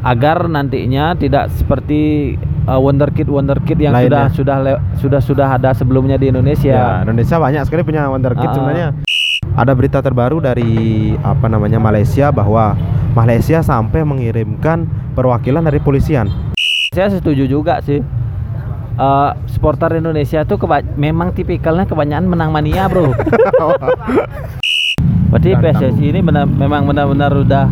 agar nantinya tidak seperti uh, wonderkid wonderkid yang Lainnya. sudah sudah sudah sudah ada sebelumnya di Ya, Indonesia. Indonesia banyak sekali punya wonderkid Ah. sebenarnya. Ada berita terbaru dari apa namanya Malaysia bahwa Malaysia sampai mengirimkan perwakilan dari polisian. Saya setuju juga sih. Uh, supporter Indonesia tuh keba- memang tipikalnya kebanyakan menang mania, Bro. Berarti PSSI ini benar memang benar-benar udah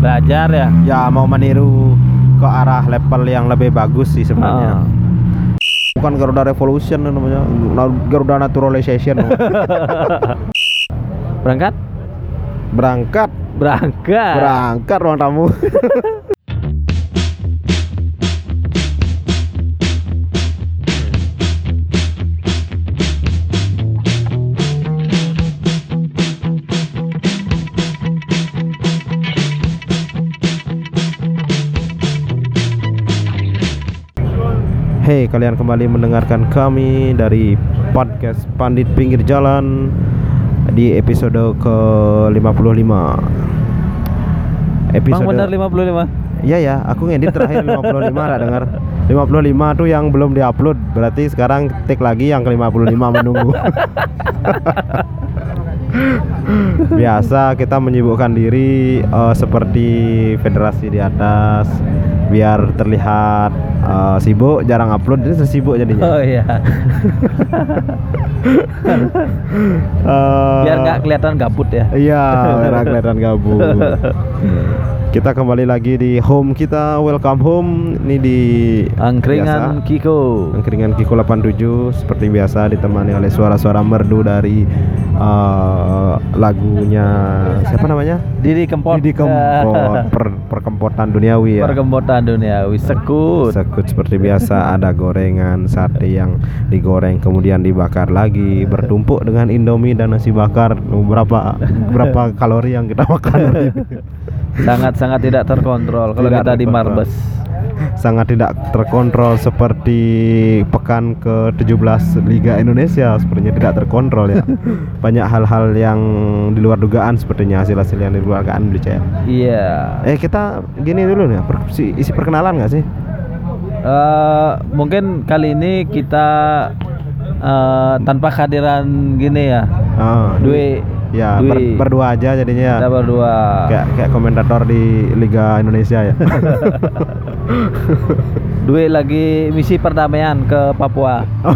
belajar ya. ya mau meniru ke arah level yang lebih bagus sih sebenarnya. Ah. Bukan Garuda Revolution namanya, Garuda Naturalization. Berangkat? Berangkat, Berangkat. berangkat ruang tamu. Hey, kalian kembali mendengarkan kami dari podcast Pandit Pinggir Jalan di episode ke-55. Bang benar 55. Iya ya, aku ngedit terakhir 55 ada dengar. 55 tuh yang belum diupload. Berarti sekarang take lagi yang ke-55 menunggu. Biasa kita menyibukkan diri eh, seperti federasi di atas biar terlihat eh, sibuk, jarang upload jadi sibuk jadinya. Oh iya. Eh, Biar nggak kelihatan gabut ya. Iya, biar kelihatan gabut. Kita kembali lagi di home kita, welcome home. Ini di Angkringan biasa, Kiko. Angkringan Kiko 87 seperti biasa ditemani oleh suara-suara merdu dari eh, lagunya siapa namanya? Didi Kempot. Didi Kempot, per, perkempotan duniawi ya. Perkempotan duniawi sekut. Sekut seperti biasa ada gorengan sate yang digoreng kemudian dibakar lagi bertumpuk dengan indomie dan nasi bakar berapa berapa kalori yang kita makan hari ini? Sangat sangat tidak terkontrol kalau Tidak kita di. Marbes. sangat tidak terkontrol seperti pekan ke-17 Liga Indonesia sepertinya tidak terkontrol ya banyak hal-hal yang di luar dugaan sepertinya hasil-hasil yang di luar dugaan beli Iya. eh kita gini dulu nih per- si- isi perkenalan nggak sih Eh, mungkin kali ini kita eh, tanpa kehadiran gini ya. Ah, Dwi ya ber- berdua aja jadinya kita berdua. kayak kayak komentator di Liga Indonesia ya. Dwi lagi misi perdamaian ke Papua.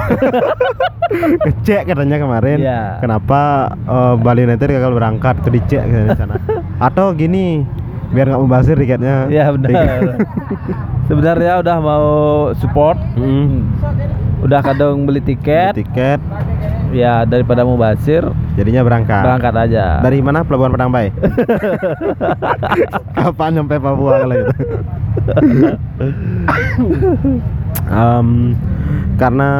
Kecek katanya kemarin. Iya. Kenapa eh, Bali United gagal berangkat ke dicek di sana. Atau gini, biar nggak mubazir tiketnya. Iya benar. Sebenarnya udah mau support, Mm. udah kadang beli tiket, Tiket ya daripada mau basir, jadinya berangkat. berangkat aja. Dari mana Pelabuhan Padang Bay? Kapan nyampe Papua kalau gitu? Em, karena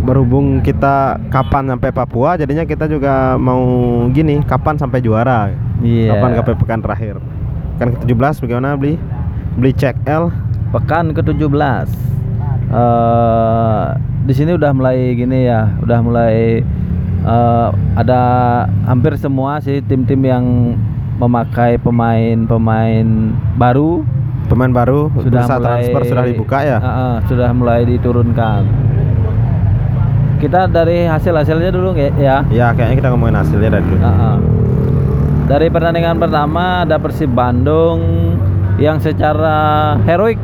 berhubung kita kapan sampai Papua, jadinya kita juga mau gini, kapan sampai juara? Iya. Kapan sampai pekan terakhir? Kan ke-17 bagaimana beli? Beli cek L. Pekan ke-17. eh di sini udah mulai gini ya, udah mulai eh, ada hampir semua sih tim-tim yang memakai pemain-pemain baru Pemain baru, sudah mulai transfer sudah dibuka ya? Ah, ah, sudah mulai diturunkan. Kita dari hasil-hasilnya dulu nggak ya. Ya, kayaknya kita ngomongin hasilnya dari dulu. Ah, ah. Dari pertandingan pertama ada Persib Bandung yang secara heroik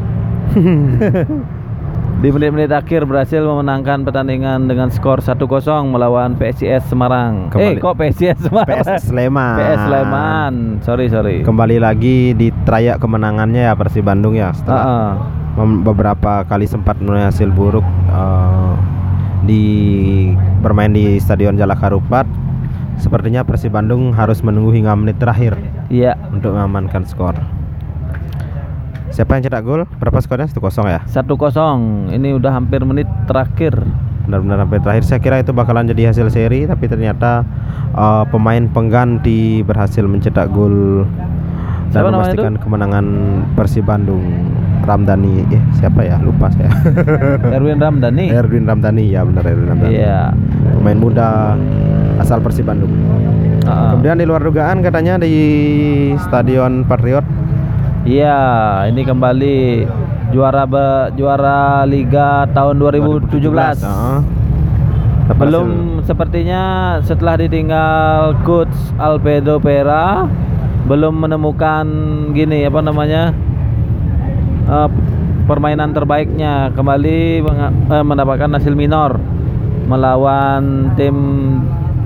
di menit-menit akhir berhasil memenangkan pertandingan dengan skor 1-0 melawan PSIS Semarang. Kembali- Eh, kok PSIS Semarang? PS Sleman. PS Sleman. Sorry, sorry. Kembali lagi di trayek kemenangannya ya Persib Bandung ya Ah, setelah ah. mem- beberapa kali sempat hasil buruk eh, di bermain di Stadion Jalak Harupat. Sepertinya Persib Bandung harus menunggu hingga menit terakhir Iya, untuk mengamankan skor. Siapa yang cetak gol? Berapa skornya? 1-0 ya. 1-0. Ini udah hampir menit terakhir. Benar-benar sampai terakhir saya kira itu bakalan jadi hasil seri tapi ternyata eh, pemain pengganti berhasil mencetak gol dan Siapa memastikan kemenangan Persib Bandung. Ramdhani, eh siapa ya? Lupa saya. Erwin Ramdhani. Erwin Ramdhani ya benar Erwin Ramdhani. Iya. Pemain muda asal Persib Bandung. Ah. Kemudian di luar dugaan katanya di Stadion Patriot Iya, ini kembali juara be- juara Liga tahun 2017. Heeh. Dapat Belum sepertinya setelah ditinggal coach Albedo Pera belum menemukan gini apa namanya eh, permainan terbaiknya kembali eh, mendapatkan hasil minor melawan tim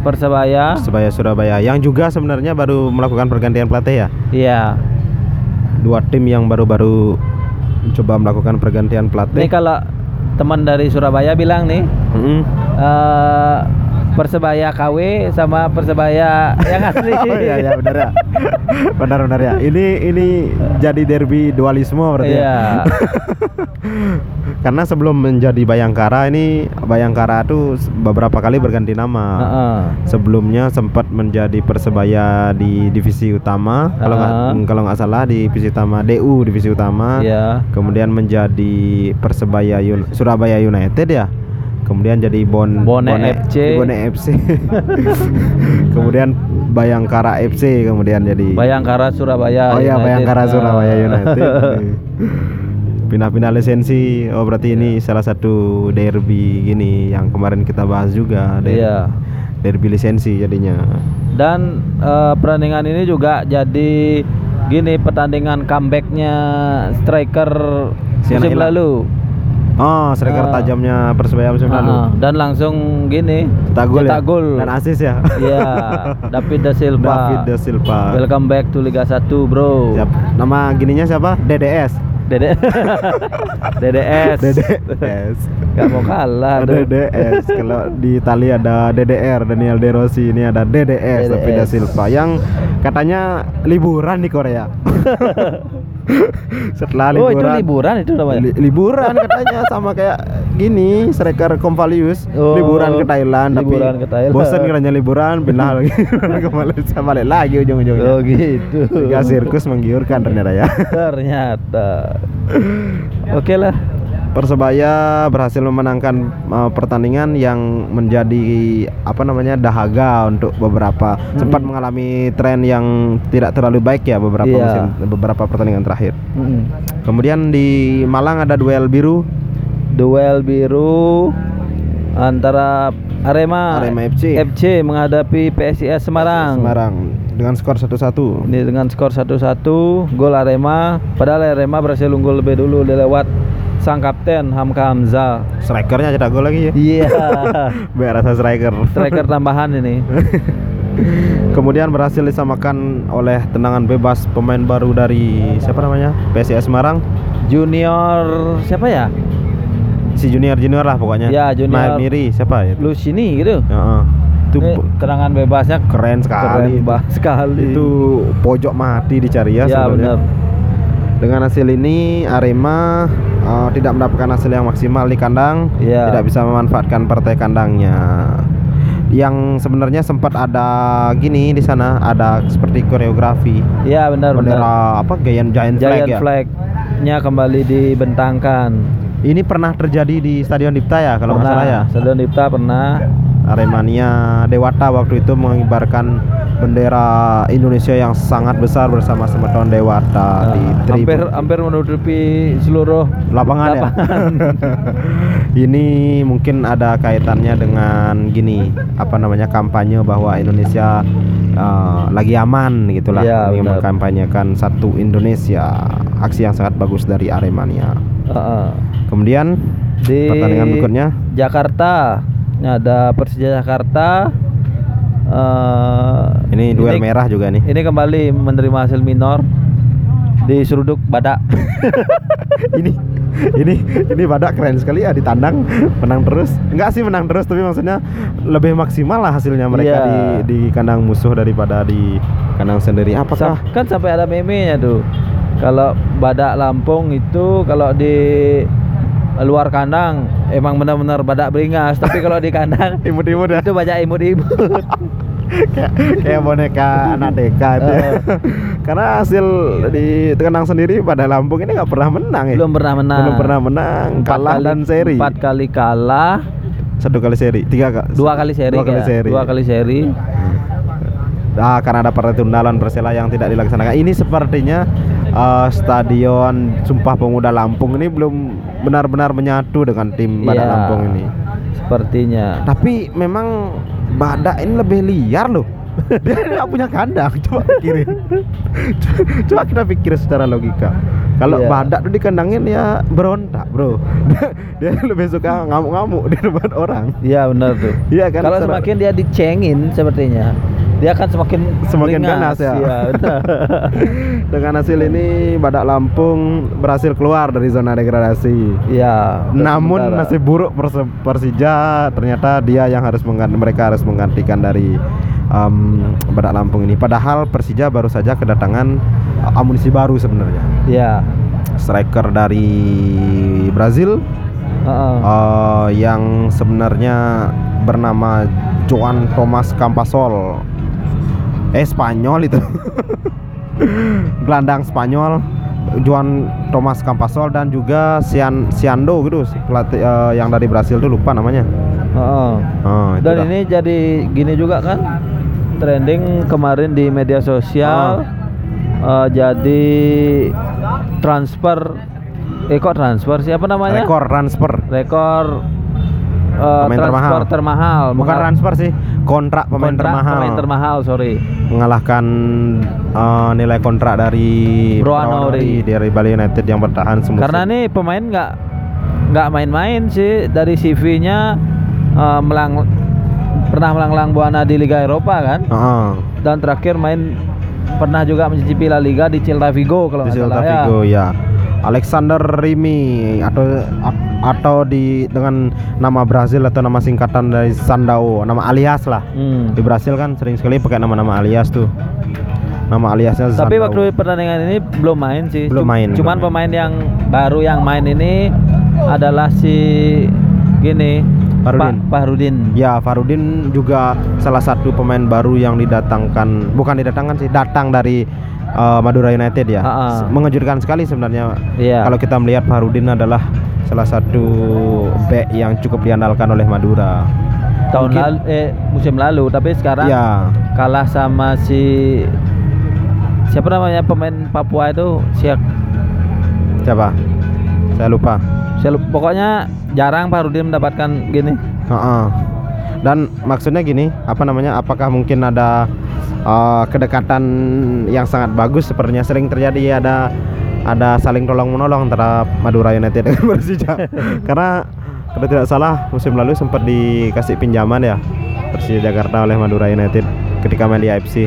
Persebaya. Persebaya Surabaya yang juga sebenarnya baru melakukan pergantian pelatih ya. Iya. Dua tim yang baru-baru mencoba melakukan pergantian Ini pelatih. kalau teman dari Surabaya bilang nih Mm-mm. eh, Persebaya KW sama Persebaya yang asli. Oh iya ya benar ya. benar benar ya. Ini ini jadi derby dualisme berarti ya. Iya. Karena sebelum menjadi Bayangkara ini Bayangkara itu beberapa kali berganti nama. Heeh. Sebelumnya sempat menjadi Persebaya di divisi utama, kalau nggak Ah. kalau nggak salah di divisi utama DU divisi utama. Iya. Kemudian menjadi Persebaya Yun- Surabaya United ya. Kemudian jadi Bon Bone FC. Bone FC. kemudian Bayangkara FC kemudian jadi Bayangkara Surabaya. Oh iya United. Bayangkara Ah. Surabaya United. Pindah-pindah lisensi. Oh berarti ini salah satu derby gini yang kemarin kita bahas juga. der- Iya. Derby lisensi jadinya. Dan eh, pertandingan ini juga jadi gini pertandingan comebacknya striker Siana musim lalu. Oh, striker Ah. tajamnya Persebaya musim lalu. Ah, dan langsung gini Cetak gol ya? gol. Dan asis ya. Iya, David da Silva. David da Silva. Welcome back to Liga 1, Bro. Siap. Nama gininya siapa? DDS. Dede DDS. DDS. Gak mau kalah tuh. DDS. Kalau di Itali ada DDR Daniel De Rossi, ini ada DDS, David da DDS. Silva yang katanya liburan di Korea. Setelah Oh, liburan. itu liburan itu namanya. Li- liburan katanya sama kayak gini striker Convalius Oh, liburan ke Thailand liburan tapi ke Thailand. bosan katanya liburan pindah lagi ke Malaysia balik lagi ujung-ujungnya Oh, gitu. Liga sirkus menggiurkan ternyata ya Ternyata. Oke lah. Persebaya berhasil memenangkan uh, pertandingan yang menjadi apa namanya dahaga untuk beberapa sempat mengalami tren yang tidak terlalu baik ya beberapa Iya. musim beberapa pertandingan terakhir. Mm-mm. Kemudian di Malang ada duel biru Duel biru antara Arema, Arema FC. FC menghadapi PSIS Semarang. Semarang dengan skor 1-1. Ini dengan skor 1-1, gol Arema. Padahal Arema berhasil unggul lebih dulu lewat sang kapten Hamka Hamzah. Strikernya cetak gol lagi ya. Iya. Biar rasa striker. Striker tambahan ini. Kemudian berhasil disamakan oleh tendangan bebas pemain baru dari siapa namanya? PSIS Semarang. Junior siapa ya? Si junior junior lah pokoknya. Ya, junior. Miri siapa ya? Lusini gitu. Heeh. Itu Ini tendangan bebasnya keren sekali. keren banget sekali. Itu pojok mati dicari ya. ya sebenarnya. benar. Dengan hasil ini Arema uh, tidak mendapatkan hasil yang maksimal di kandang, Iya. tidak bisa memanfaatkan partai kandangnya. Yang sebenarnya sempat ada gini di sana, ada seperti koreografi Iya benar benar. bendera apa Giant Giant Flag Giant ya. flag-nya kembali dibentangkan. Ini pernah terjadi di Stadion Dipta ya kalau nggak salah ya. Stadion Dipta pernah. Aremania Dewata waktu itu mengibarkan bendera Indonesia yang sangat besar bersama Semeton Dewata di Nah, tribun. hampir hampir menutupi seluruh lapangan, ya. Ini mungkin ada kaitannya dengan gini, apa namanya kampanye bahwa Indonesia uh, lagi aman gitulah, ingin benar. mengkampanyekan satu Indonesia, aksi yang sangat bagus dari Aremania. Heeh. Kemudian Di pertandingan berikutnya Jakarta. Ini ada Persija Jakarta. Eh, ini duel merah juga nih. Ini kembali menerima hasil minor di seruduk badak. ini ini ini badak keren sekali ya ditandang menang terus enggak sih menang terus tapi maksudnya lebih maksimal lah hasilnya mereka Iya. di di kandang musuh daripada di kandang sendiri apakah kan sampai ada meme-nya tuh. Kalau badak Lampung itu kalau di luar kandang emang benar-benar badak beringas, tapi kalau di kandang imut-imut ya itu banyak imut-imut. kayak, kayak boneka anak deka itu. Eh. karena hasil di kandang sendiri pada Lampung ini nggak pernah menang ya Belum pernah menang. belum pernah menang Empat kalah kali- dan seri Empat kali kalah, satu kali seri tiga kak dua kali seri. dua kali seri Dua kali seri. Ah, karena ada partai tunda lawan Persela yang tidak dilaksanakan. Ini sepertinya eh, stadion Sumpah Pemuda Lampung ini belum benar-benar menyatu dengan tim Badak Iya, Lampung ini. Sepertinya. Tapi memang Badak ini lebih liar loh. Dia nggak punya kandang. Coba pikirin. Coba kita pikir secara logika. Kalau Iya. Badak tuh dikandangin ya berontak, bro. Dia, dia lebih suka ngamuk-ngamuk di depan orang. Iya benar tuh. Iya kan? Kalau secara- semakin dia dicengin sepertinya, dia akan semakin Semakin ganas ya. Benar. Dengan hasil ini Badak Lampung berhasil keluar dari zona degradasi. Iya. Namun sementara. nasib buruk Perse- Persija ternyata dia yang harus mengganti mereka harus menggantikan dari um, Badak Lampung ini. Padahal Persija baru saja kedatangan uh, amunisi baru sebenarnya. Iya. Striker dari Brazil Heeh. uh, yang sebenarnya bernama Joan Thomas Campasol. Eh Spanyol itu. Gelandang Spanyol Juan Thomas Campasol dan juga Sian Siando gitu pelatih eh, yang dari Brasil tuh lupa namanya. Heeh. Oh, itu Dan dah. ini jadi gini juga kan trending kemarin di media sosial eh, jadi transfer eh kok transfer siapa namanya? rekor transfer. Rekor eh, Pemain transfer termahal. termahal. Bukan Mengal- transfer sih, kontrak pemain kontrak termahal. Pemain termahal, sorry. Mengalahkan eh, nilai kontrak dari Brownori. dari Bali United yang bertahan semusim. Karena nih pemain nggak nggak main-main sih dari CV-nya eh, melang pernah melanglang buana di Liga Eropa kan Heeh. dan terakhir main pernah juga mencicipi La Liga di Celta Vigo kalau di Celta salah ya. Ya. Alexander Rimi atau atau di dengan nama Brazil atau nama singkatan dari Sandao, nama alias lah. Hmm. Di Brasil kan sering sekali pakai nama-nama alias tuh. Nama aliasnya Tapi Sandao. waktu pertandingan ini belum main sih. Belum main, Cuman belum pemain yang baru yang main ini adalah si gini Farudin. Pak Fahrudin. Ya, Farudin juga salah satu pemain baru yang didatangkan, bukan didatangkan sih, datang dari uh, Madura United ya. Ah, ah. Mengejutkan sekali sebenarnya. Iya. Kalau kita melihat Farudin adalah salah satu back yang cukup diandalkan oleh Madura. tahun Mungkin- lalu eh musim lalu tapi sekarang Ya, kalah sama si siapa namanya pemain Papua itu siap siapa? Saya lupa. saya lupa- pokoknya jarang Farudin mendapatkan gini Heeh. Dan maksudnya gini, apa namanya? Apakah mungkin ada uh, kedekatan yang sangat bagus sepertinya sering terjadi ada ada saling tolong menolong antara Madura United dengan Persija. Karena kalau tidak salah musim lalu sempat dikasih pinjaman ya Persija Jakarta oleh Madura United ketika main di AFC.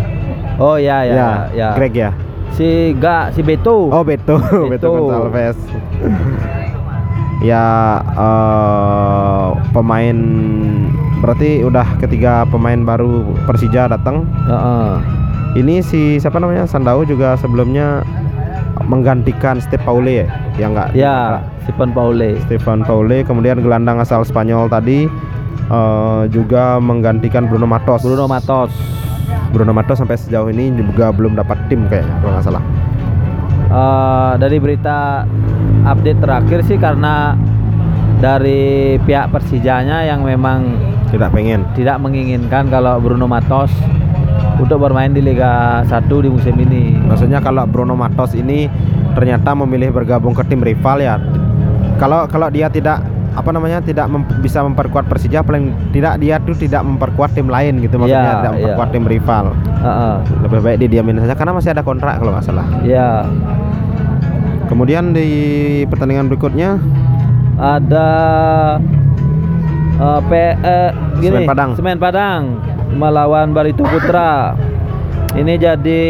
oh ya ya ya, Greg ya. si Ga si Beto Oh Beto, Beto, Beto. Ya eh, pemain berarti udah ketiga pemain baru Persija datang. Heeh. Ini si siapa namanya Sandao juga sebelumnya menggantikan Steve Paule ya, yang enggak? ya Stephen Paule Stefan Paule, kemudian gelandang asal Spanyol tadi eh, juga menggantikan Bruno Matos. Bruno Matos Bruno Matos sampai sejauh ini juga belum dapat tim kayaknya kalau nggak salah. Eh, dari berita update terakhir sih karena dari pihak Persijanya yang memang Tidak pengen. tidak menginginkan kalau Bruno Matos untuk bermain di Liga 1 di musim ini. Maksudnya kalau Bruno Matos ini ternyata memilih bergabung ke tim rival ya. Kalau kalau dia tidak apa namanya tidak mem- bisa memperkuat Persija paling tidak dia tuh tidak memperkuat tim lain gitu maksudnya Iya, tidak memperkuat iya. tim rival. Heeh. Lebih baik didiamin saja karena masih ada kontrak kalau nggak salah. Ya, Kemudian di pertandingan berikutnya ada eh, P, eh, gini, Semen Padang. Semen Padang melawan Barito Putra. Ini jadi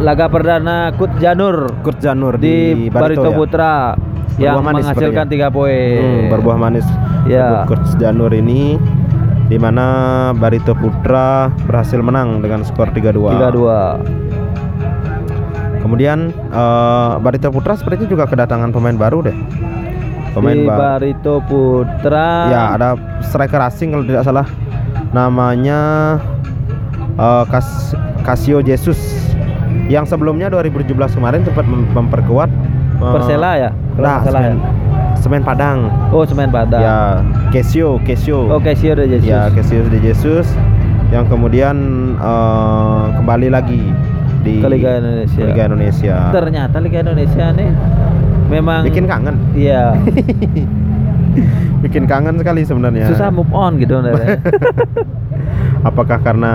laga perdana Kut Janur Kurt Janur di, Barito, ya. Putra Berbuah yang manis menghasilkan tiga poin. Hmm, berbuah manis. Ya. Kurt Janur ini di mana Barito Putra berhasil menang dengan skor 3-2. 3-2. Kemudian eh, Barito Putra sepertinya juga kedatangan pemain baru deh. Pemain di. Barito Putra. Ya, ada striker asing kalau tidak salah. Namanya eh, Cas Casio Jesus yang sebelumnya 2017 kemarin sempat mem- memperkuat eh, Persela ya? Kalau Nah, salah ya? Semen, Padang. Oh, Semen Padang. Ya, Casio, Casio. Oke, sih udah Jesus. Ya, Cassius de Jesus yang kemudian eh, kembali lagi di Ke Liga Indonesia. Liga Indonesia. Ternyata Liga Indonesia nih memang Bikin kangen. Iya. Bikin kangen sekali sebenarnya. Susah move on gitu. Apakah karena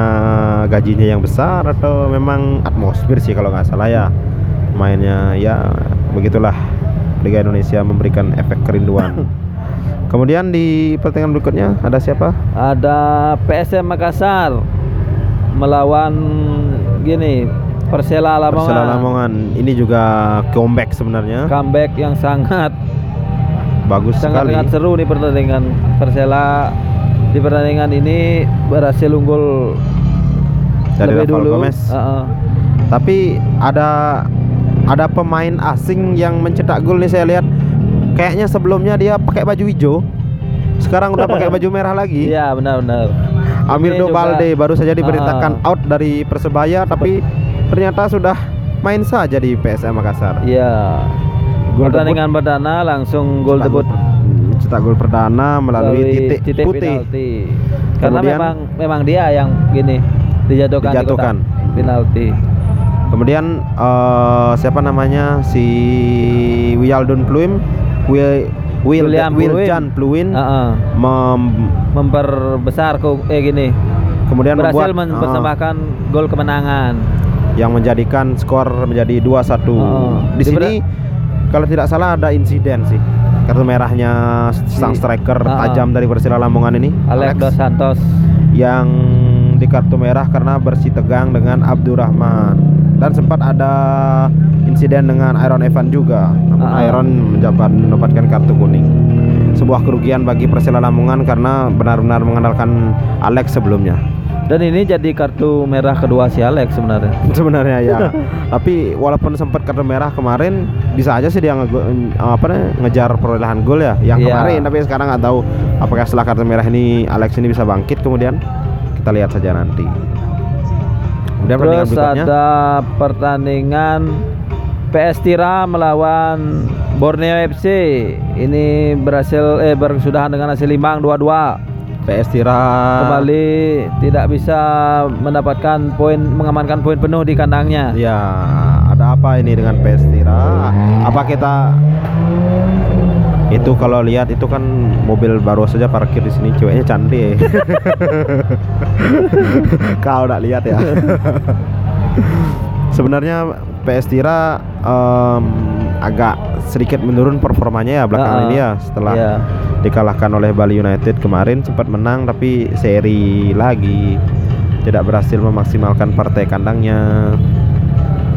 gajinya yang besar atau memang atmosfer sih kalau nggak salah ya mainnya ya begitulah Liga Indonesia memberikan efek kerinduan. Kemudian di pertandingan berikutnya ada siapa? Ada PSM Makassar melawan gini Persela Lamongan. Persela Lamongan. Ini juga comeback sebenarnya. Comeback yang sangat Bagus sangat sekali. sangat seru nih pertandingan Persela di pertandingan ini berhasil unggul Dari lebih Rafael dulu. Gomez. Heeh. Tapi ada ada pemain asing yang mencetak gol nih saya lihat. Kayaknya sebelumnya dia pakai baju hijau. Sekarang udah pakai baju merah lagi. Iya benar-benar. Amir Ini juga- Balde baru saja diberitakan Ah. out dari Persebaya tapi ternyata sudah main saja di PSM Makassar. Iya. Gol Pertandingan perdana langsung gol Cetak debut gol- cetak gol perdana melalui titik, putih. penalti. Karena Kemudian- memang memang dia yang gini dijatuhkan, di Dijatuhkan. kotak penalti. Kemudian eh, siapa namanya si Wialdun Pluim, Wil Wil William. Wiljan Pluim Heeh. mem- Memperbesar ke eh gini. kemudian berhasil membuat mempersembahkan gol kemenangan. Yang menjadikan skor menjadi 2-1. Oh, Di sini kalau tidak salah ada insiden sih. Kartu merahnya sang striker Ah, ah. tajam dari Persela Lamongan ini, Alex Dos Santos. yang di kartu merah karena bersih tegang dengan Abdurrahman dan sempat ada insiden dengan Iron Evan juga. Namun ah. Iron menjabat mendapatkan kartu kuning. Sebuah kerugian bagi Persela Lamongan karena benar-benar mengandalkan Alex sebelumnya. Dan ini jadi kartu merah kedua si Alex sebenarnya. sebenarnya ya. Tapi walaupun sempat kartu merah kemarin, bisa aja sih dia nge apa namanya, ngejar perolehan gol ya. Yang Iya. kemarin, tapi sekarang nggak tahu apakah setelah kartu merah ini Alex ini bisa bangkit kemudian kita lihat saja nanti. Kemudian pertandingan Terus berikutnya ada pertandingan PS Tira melawan Borneo FC. Ini berhasil eh bersudahan dengan hasil imbang 2-2. PS Tira Kembali tidak bisa mendapatkan poin mengamankan poin penuh di kandangnya. Ya, ada apa ini dengan PS Tira? Apa kita itu kalau lihat itu kan mobil baru saja parkir di sini ceweknya cantik. Kau udah lihat ya. Sebenarnya PS Tira em, agak sedikit menurun performanya ya belakangan Ah, ini ya setelah Iya. dikalahkan oleh Bali United kemarin sempat menang tapi seri lagi. Tidak berhasil memaksimalkan partai kandangnya.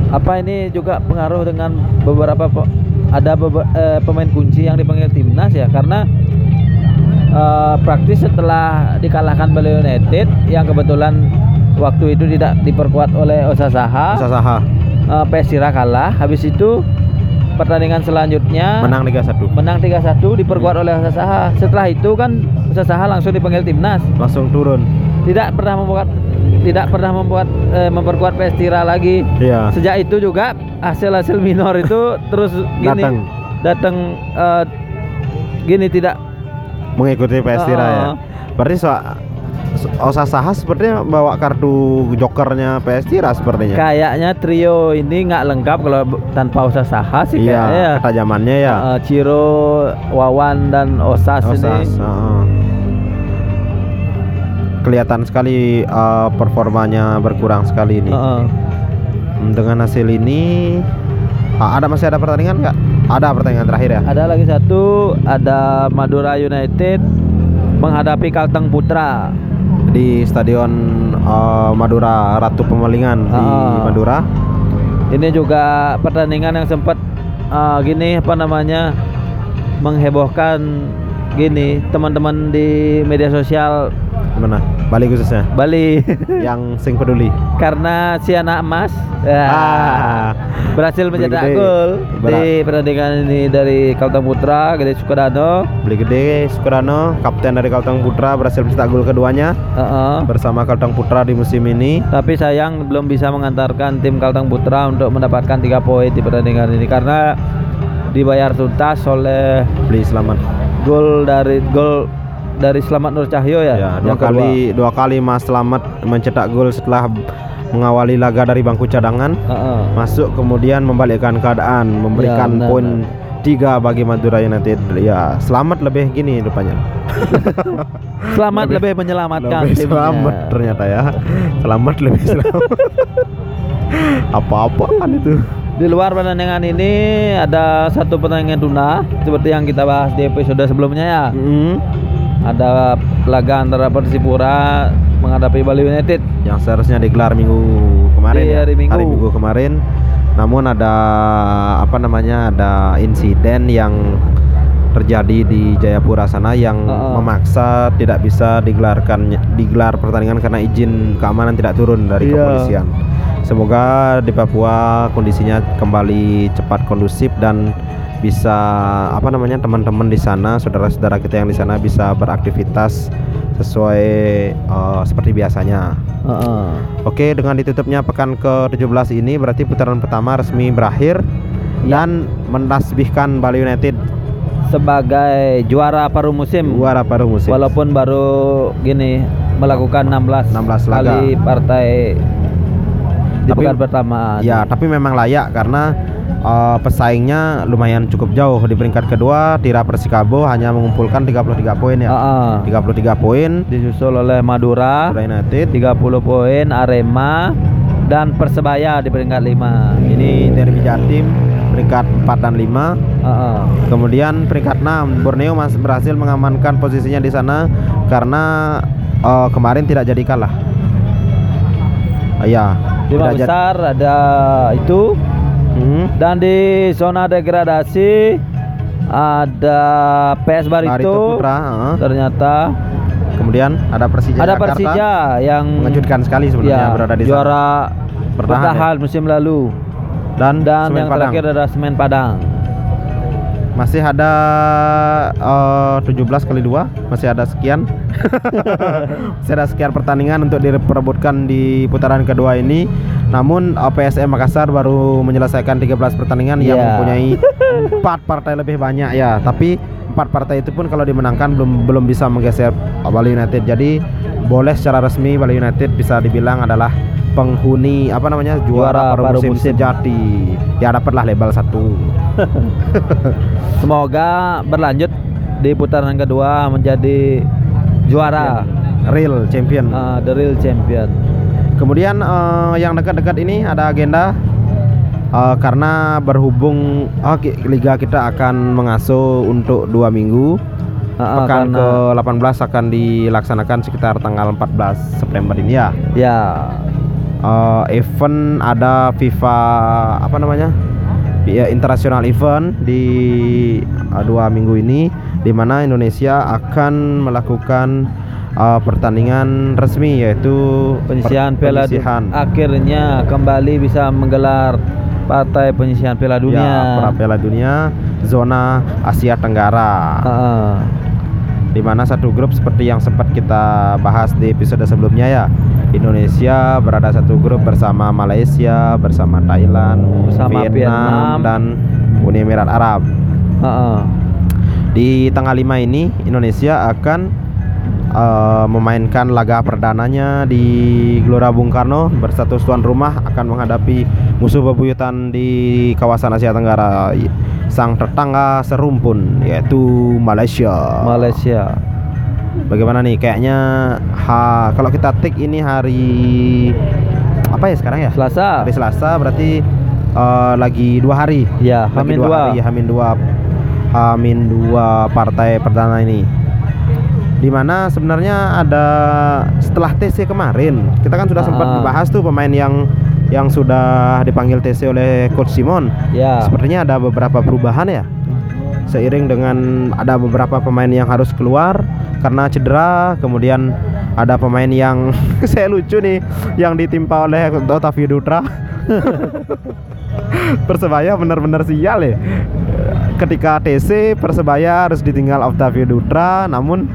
Apa ini juga pengaruh dengan beberapa ada eh, pemain kunci yang dipanggil timnas ya? Karena eh, praktis setelah dikalahkan Bali United yang kebetulan waktu itu tidak diperkuat oleh Osasaha, Sasaha eh, PS kalah. Habis itu pertandingan selanjutnya menang Liga 1 menang 3-1 diperkuat oleh Osasaha. Setelah itu kan Osasaha langsung dipanggil timnas. langsung turun. Tidak pernah membuat tidak pernah membuat eh, memperkuat PS Tira lagi. Iya. Sejak itu juga hasil-hasil minor itu terus gini Datang. datang eh, gini tidak mengikuti PS Tira ya. Berarti so, Osasaha sepertinya bawa kartu jokernya PS Tira sepertinya. kayaknya trio ini nggak lengkap kalau tanpa Osasaha sih Iya, kayaknya. ketajamannya ya. Eh, Ciro, Wawan dan Osas, Osas, ini. heeh. Kelihatan sekali eh, performanya berkurang sekali ini. Heeh. Hmm, Dengan hasil ini ah, ada masih ada pertandingan nggak? Ada pertandingan terakhir ya. Ada lagi satu, ada Madura United menghadapi Kalteng Putra. Di Stadion eh, Madura Ratu Pemalingan di Ah. Madura. Ini juga pertandingan yang sempat eh, gini apa namanya menghebohkan gini teman-teman di media sosial Mana? Bali khususnya. Bali yang sing peduli. karena si anak emas ya, Ah. berhasil mencetak gol di pertandingan ini dari Kalteng Putra Gede Sukadano. Beli gede Sukrano, kapten dari Kalteng Putra berhasil mencetak gol keduanya Heeh. bersama Kalteng Putra di musim ini. Tapi sayang belum bisa mengantarkan tim Kalteng Putra untuk mendapatkan tiga poin di pertandingan ini karena dibayar tuntas oleh Beli selamat. Gol dari gol dari Selamat Nur Cahyo ya. Ya, dua yang kedua. kali dua kali Mas Selamat mencetak gol setelah mengawali laga dari bangku cadangan Heeh. masuk kemudian membalikkan keadaan memberikan Ya, poin tiga bagi Madura United ya selamat lebih gini rupanya Selamat lebih, menyelamatkan lebih timnya. selamat ternyata ya selamat lebih selamat apa-apaan itu Di luar pertandingan ini ada satu pertandingan tuna seperti yang kita bahas di episode sebelumnya ya. Mm, Ada laga antara Persipura menghadapi Bali United. yang seharusnya digelar minggu kemarin Di ya, hari Minggu. kemarin namun ada apa namanya ada insiden yang terjadi di Jayapura sana yang Heeh. memaksa tidak bisa digelarkan digelar pertandingan karena izin keamanan tidak turun dari Iya. kepolisian. Semoga di Papua kondisinya kembali cepat kondusif dan bisa apa namanya teman-teman di sana, saudara-saudara kita yang di sana bisa beraktivitas sesuai eh, seperti biasanya. Heeh. Oke, dengan ditutupnya pekan ke-17 ini berarti putaran pertama resmi berakhir Ya. dan mentasbihkan Bali United Sebagai juara paruh musim. juara paruh musim. Walaupun baru gini melakukan 16 16 kali partai di Tapi- pekan pertama. Ya, tapi memang layak karena eh, pesaingnya lumayan cukup jauh di peringkat kedua Tira Persikabo hanya mengumpulkan 33 poin ya. Heeh. 33 poin Disusul oleh Madura Madura United. 30 poin, Arema dan Persebaya di peringkat 5. Ini Derby Jatim peringkat 4 dan 5. Heeh. Kemudian peringkat 6 Borneo mas berhasil mengamankan posisinya di sana karena eh, kemarin tidak jadi kalah. Ah, Iya, Lima besar ada itu Hmm, dan di zona degradasi ada PS Barito Barito. Putra, heeh. Ternyata Kemudian ada Persija ada Jakarta. Persija yang mengejutkan sekali sebenarnya ya, berada di sana. juara Bertahan, bertahan musim lalu dan, dan Semen yang Padang. terakhir ada Semen Padang. masih ada eh, 17 kali 2 masih ada sekian masih ada sekian pertandingan untuk diperebutkan di putaran kedua ini namun PSM Makassar baru menyelesaikan 13 pertandingan yang Iya. mempunyai empat partai lebih banyak ya tapi empat partai itu pun kalau dimenangkan belum belum bisa menggeser Bali United jadi boleh secara resmi Bali United bisa dibilang adalah penghuni apa namanya juara, Juara paruh musim, musim. sejati ya dapatlah label satu Semoga berlanjut di putaran kedua menjadi juara real champion uh, the real champion. Kemudian eh, yang dekat-dekat ini ada agenda eh, karena berhubung oh, ki- liga kita akan mengasuh untuk dua minggu. Uh, Pekan karena- ke-18 akan dilaksanakan sekitar tanggal 14 September ini ya. ya Eh, event ada FIFA apa namanya? Ya, international event di eh, dua minggu ini di mana Indonesia akan melakukan eh, pertandingan resmi yaitu penyisihan per- Piala akhirnya kembali bisa menggelar partai penyisihan Piala Dunia. Ya, Piala Dunia zona Asia Tenggara. Heeh. Di mana satu grup seperti yang sempat kita bahas di episode sebelumnya ya. Indonesia berada satu grup bersama Malaysia, bersama Thailand, Bersama Vietnam. dan Uni Emirat Arab. Heeh. Di tanggal 5 ini Indonesia akan eh, memainkan laga perdananya di Gelora Bung Karno bersatu tuan rumah akan menghadapi musuh bebuyutan di kawasan Asia Tenggara sang tetangga serumpun yaitu Malaysia. Malaysia. Bagaimana nih? Kayaknya ha, kalau kita tik ini hari apa ya sekarang ya? Selasa. Hari Selasa berarti eh, lagi dua hari. Ya, Lagi Hamin dua dua. hari, Hamin dua Hamin dua partai perdana ini. Di mana sebenarnya ada setelah TC kemarin kita kan sudah sempat Ah. membahas tuh pemain yang yang sudah dipanggil TC oleh Coach Simon. Ya. Sepertinya ada beberapa perubahan ya. Seiring dengan ada beberapa pemain yang harus keluar karena cedera, kemudian ada pemain yang saya lucu nih yang ditimpa oleh Otavio Dutra. Persebaya benar-benar sial ya. Ketika TC Persebaya harus ditinggal Octavio Dutra, namun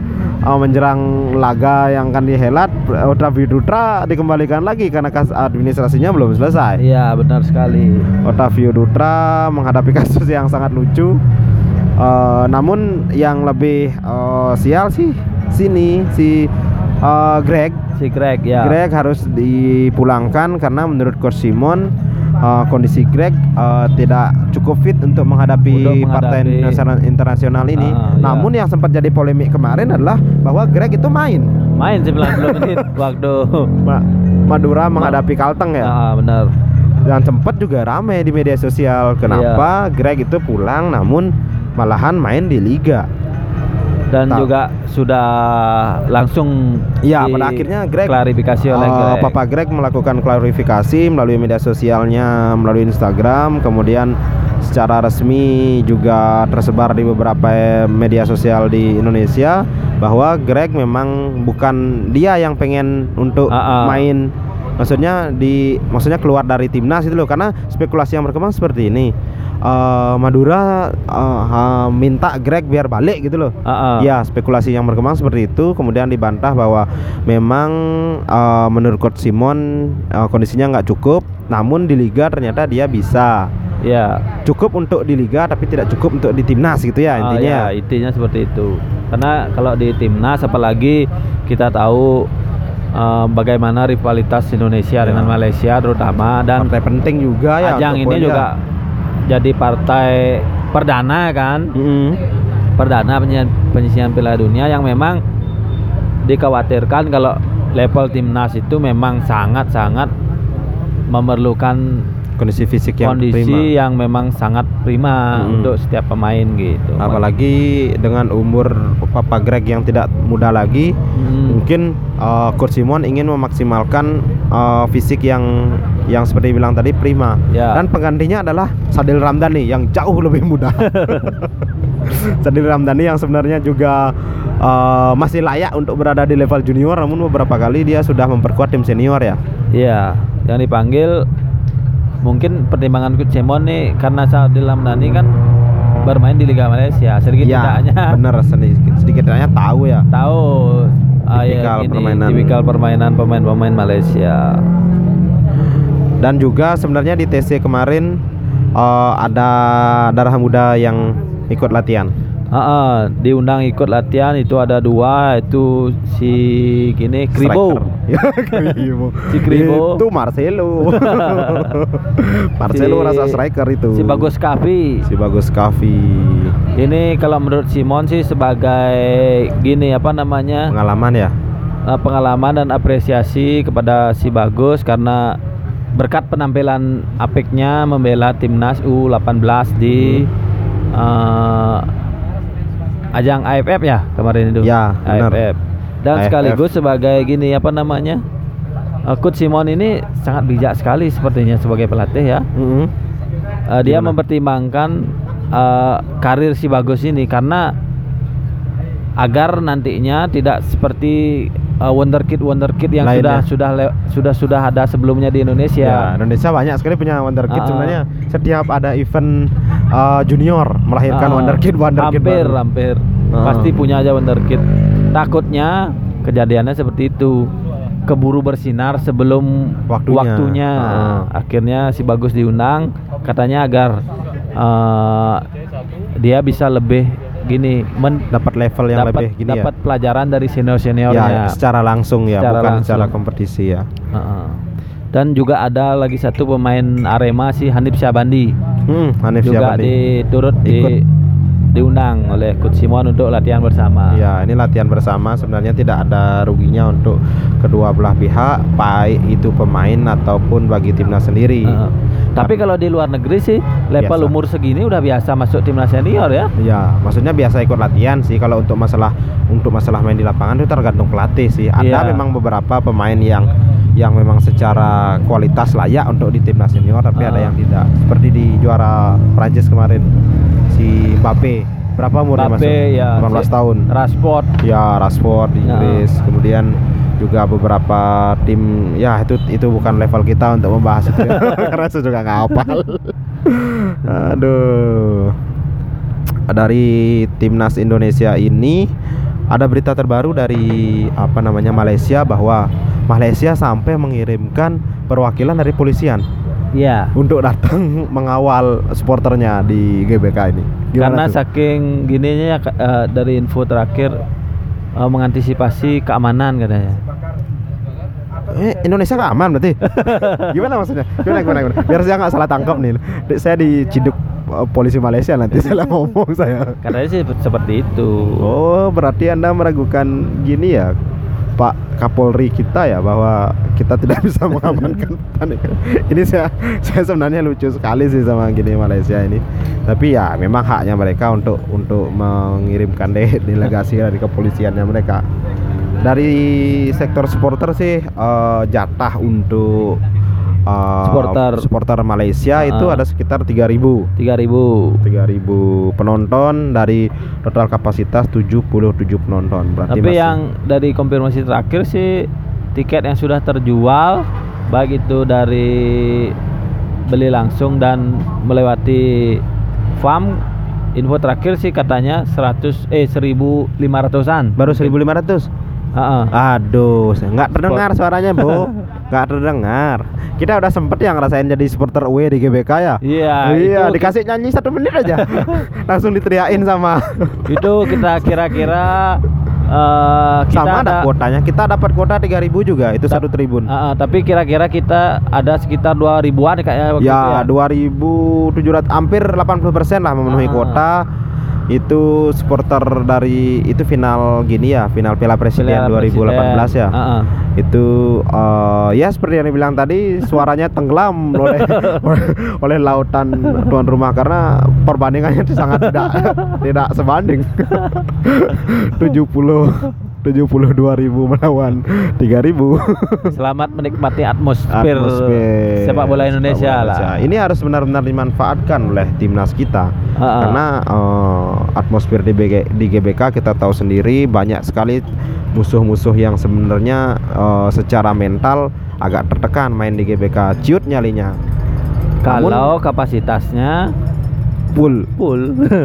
uh, menjerang laga yang akan dihelat Octavio Dutra dikembalikan lagi karena kas administrasinya belum selesai. Iya, benar sekali. Otavio Dutra menghadapi kasus yang sangat lucu. Eh, namun yang lebih eh, sial sih sini si eh, Greg si Greg ya. Greg harus dipulangkan karena menurut Coach Simon uh, kondisi Greg uh, tidak cukup fit untuk menghadapi, Untuk partai menghadapi- nasional- internasional ini. Iya. Namun yang sempat jadi polemik kemarin adalah bahwa Greg itu main. Main 90 menit waktu Ma- Madura menghadapi Kalteng ya. Ah, benar. Dan sempat juga ramai di media sosial kenapa Iya. Greg itu pulang namun malahan main di liga. Dan Tahu. juga sudah langsung di- pada akhirnya Greg klarifikasi oleh eh, Greg. Papa Greg melakukan klarifikasi melalui media sosialnya, melalui Instagram, kemudian secara resmi juga tersebar di beberapa media sosial di Indonesia bahwa Greg memang bukan dia yang pengen untuk Ah, ah. main maksudnya di maksudnya keluar dari timnas itu loh karena spekulasi yang berkembang seperti ini Eh, Madura eh, ha- minta Greg biar balik gitu loh Ah, ah. Ya, spekulasi yang berkembang seperti itu, kemudian dibantah bahwa memang eh, menurut Coach Simon eh, kondisinya nggak cukup, namun di liga ternyata dia bisa Ya. cukup untuk di liga, tapi tidak cukup untuk di timnas gitu ya Ah, intinya. ya, intinya seperti itu. Karena kalau di timnas apalagi kita tahu eh, bagaimana rivalitas Indonesia Ya. dengan Malaysia terutama dan Partai penting juga ya. ajang ini juga jadi partai perdana kan, Mm-mm. perdana penyisian, penyisian Piala Dunia yang memang dikhawatirkan kalau level timnas itu memang sangat-sangat memerlukan kondisi fisik yang kondisi prima. yang memang sangat prima Mm-mm. untuk setiap pemain gitu. Apalagi dengan umur Papa Greg yang tidak muda lagi, Hmm. mungkin uh, Coach Simon ingin memaksimalkan uh, fisik yang yang seperti bilang tadi prima. Ya. Dan penggantinya adalah Sadil Ramdhani yang jauh lebih muda. Sadil Ramdhani yang sebenarnya juga uh, masih layak untuk berada di level junior, namun beberapa kali dia sudah memperkuat tim senior ya. Iya, yang dipanggil mungkin pertimbangan Simon nih karena Sadil Ramdhani kan bermain di Liga Malaysia. Sedikit ya, tidaknya bener sedikit sedikit tidaknya tahu ya. tahu ah, ya, Tipikal ini, permainan. tipikal permainan pemain-pemain Malaysia. Dan juga sebenarnya di TC kemarin uh, ada darah muda yang ikut latihan. Ah, diundang ikut latihan itu ada dua itu si gini Kribo. Kribo. Si Kribo. Itu Marcelo. Marcelo Si- rasa striker itu. Si Bagus Kavi. Si Bagus Kavi. Ini kalau menurut Simon sih sebagai gini apa namanya? Pengalaman ya. eh, pengalaman dan apresiasi kepada si Bagus karena berkat penampilan apiknya membela timnas U18 di eh, ajang AFF ya kemarin itu. Ya, benar. AFF. Dan AFF. sekaligus sebagai gini apa namanya? eh, Coach Simon ini sangat bijak sekali sepertinya sebagai pelatih ya. Mm-mm. Eh, dia Gimana? mempertimbangkan eh, karir si Bagus ini karena agar nantinya tidak seperti eh, wonderkid wonderkid yang Lainnya. sudah sudah le- sudah sudah ada sebelumnya di Ya, Indonesia. Indonesia banyak sekali punya wonderkid Ah. sebenarnya. Setiap ada event uh, junior melahirkan Ah, wonderkid wonderkid hampir baru. hampir Ah. pasti punya aja wonderkid. Takutnya kejadiannya seperti itu. Keburu bersinar sebelum Waktunya. waktunya. Ah. Akhirnya si Bagus diundang katanya agar eh, dia bisa lebih gini men dapat level yang dapat lebih gini ya. dapat pelajaran dari senior seniornya Ya, secara langsung ya, Secara bukan langsung. secara kompetisi ya. dan juga ada lagi satu pemain Arema si Hanif Syabandi Hmm, Hanif juga Syabandi. diturut di Ikut. Diundang oleh Coach Simon untuk latihan bersama Ya, ini latihan bersama sebenarnya tidak ada ruginya untuk kedua belah pihak, baik itu pemain ataupun bagi timnas sendiri. Heeh. tapi kalau di luar negeri sih level Biasa. umur segini udah biasa masuk timnas senior ya Ya, maksudnya biasa ikut latihan sih kalau untuk masalah untuk masalah main di lapangan itu tergantung pelatih sih. Iya. Ada memang beberapa pemain yang yang memang secara kualitas layak untuk di timnas senior tapi ada Ah. yang tidak. Seperti di juara Prancis kemarin si Mbappe. Berapa umurnya Mbappe, masuk? ya, 18 si- tahun. Rashford Ya, Rashford di Ya. Inggris. Kemudian juga beberapa tim ya itu itu bukan level kita untuk membahas itu ya. karena saya juga nggak hafal. Aduh. Dari timnas Indonesia ini ada berita terbaru dari apa namanya Malaysia bahwa Malaysia sampai mengirimkan perwakilan dari polisian ya untuk datang mengawal supporternya di GBK ini. karena Gimana tuh? saking gininya ya, eh, dari info terakhir eh, mengantisipasi keamanan katanya eh, Indonesia nggak aman berarti gimana maksudnya gimana gimana, gimana? biar saya nggak salah tangkap nih saya diciduk eh, polisi Malaysia nanti salah ngomong saya Katanya sih seperti itu. oh berarti anda meragukan gini ya Pak Kapolri kita ya bahwa kita tidak bisa mengamankan hutan ini saya saya sebenarnya lucu sekali sih sama gini Malaysia ini. Tapi ya memang haknya mereka untuk untuk mengirimkan de- delegasi dari kepolisiannya mereka. Dari sektor supporter sih eh, jatah untuk eh, Supporter. supporter Malaysia itu Ah. ada sekitar 3000 3000. 3000 penonton dari total kapasitas 77 penonton berarti Tapi masih- yang dari konfirmasi terakhir sih tiket yang sudah terjual baik itu dari beli langsung dan melewati farm info terakhir sih katanya 100 eh 1500-an. baru 1500 Heeh. Aduh, nggak terdengar suaranya, Bu. Nggak terdengar. Kita udah sempet yang ngerasain jadi supporter away di GBK ya. Iya, iya, dikasih nyanyi satu menit aja, langsung diteriakin sama itu kita kira-kira eh, kita sama ada kuotanya. Kita dapat kuota 3000 juga, itu satu tribun. Heeh, tapi kira-kira kita ada sekitar 2000-an kayaknya waktu itu Ya, 2700 hampir 80% lah memenuhi Ah. kuota. Itu supporter dari itu final gini ya, final Piala Presiden Piala 2018 ya. Presiden. Heeh. itu eh, ya seperti yang dibilang tadi suaranya tenggelam oleh oleh lautan tuan rumah karena perbandingannya itu sangat tidak tidak sebanding 70 72 ribu melawan 3 ribu Selamat menikmati atmosfer, Atmosfer sepak bola Indonesia sepak bola lah. Ini harus benar-benar dimanfaatkan oleh timnas kita. Ha-ha. Karena eh, atmosfer di, BG di GBK kita tahu sendiri banyak sekali musuh-musuh yang sebenarnya eh, secara mental agak tertekan main di GBK. Ciut nyalinya. Kalau kapasitasnya full. full.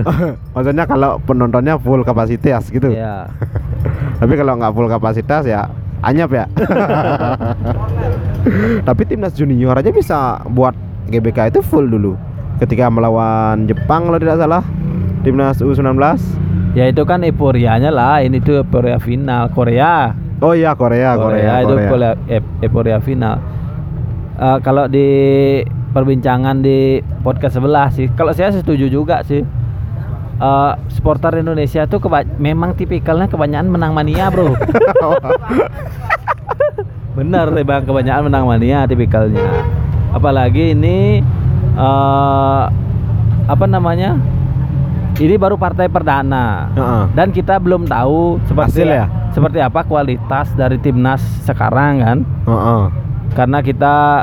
Maksudnya kalau penontonnya full kapasitas gitu. ya. Tapi kalau nggak full kapasitas ya anyap ya. Tapi timnas junior aja bisa buat GBK itu full dulu. Ketika melawan Jepang kalau tidak salah timnas U19. Ya itu kan euforianya lah. Ini tuh euforia final Korea. Oh iya Korea, Korea, itu Korea. euforia, final. Eh, kalau di perbincangan di podcast sebelah sih, kalau saya setuju juga sih. Eh, supporter Indonesia tuh keba- memang tipikalnya kebanyakan menang mania, Bro. Bener deh bang, kebanyakan menang mania tipikalnya. Apalagi ini eh apa namanya? Ini baru partai perdana Heeh. dan kita belum tahu seperti Hasil ya? seperti apa kualitas dari timnas sekarang kan. Heeh. Karena kita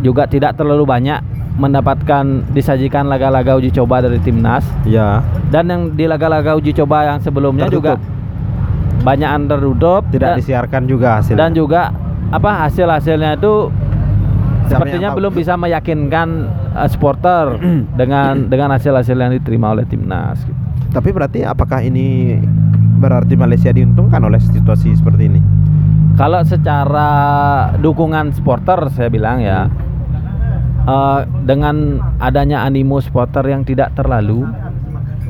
juga tidak terlalu banyak mendapatkan disajikan laga-laga uji coba dari timnas Iya. dan yang di laga-laga uji coba yang sebelumnya juga Tertutup. banyak underdog Tidak dan, disiarkan juga hasil. dan juga apa hasil-hasilnya itu sepertinya belum bisa meyakinkan uh, supporter dengan dengan hasil-hasil yang diterima oleh timnas gitu. Tapi berarti apakah ini berarti Malaysia diuntungkan oleh situasi seperti ini? Kalau secara dukungan supporter saya bilang ya eh, dengan adanya animo supporter yang tidak terlalu.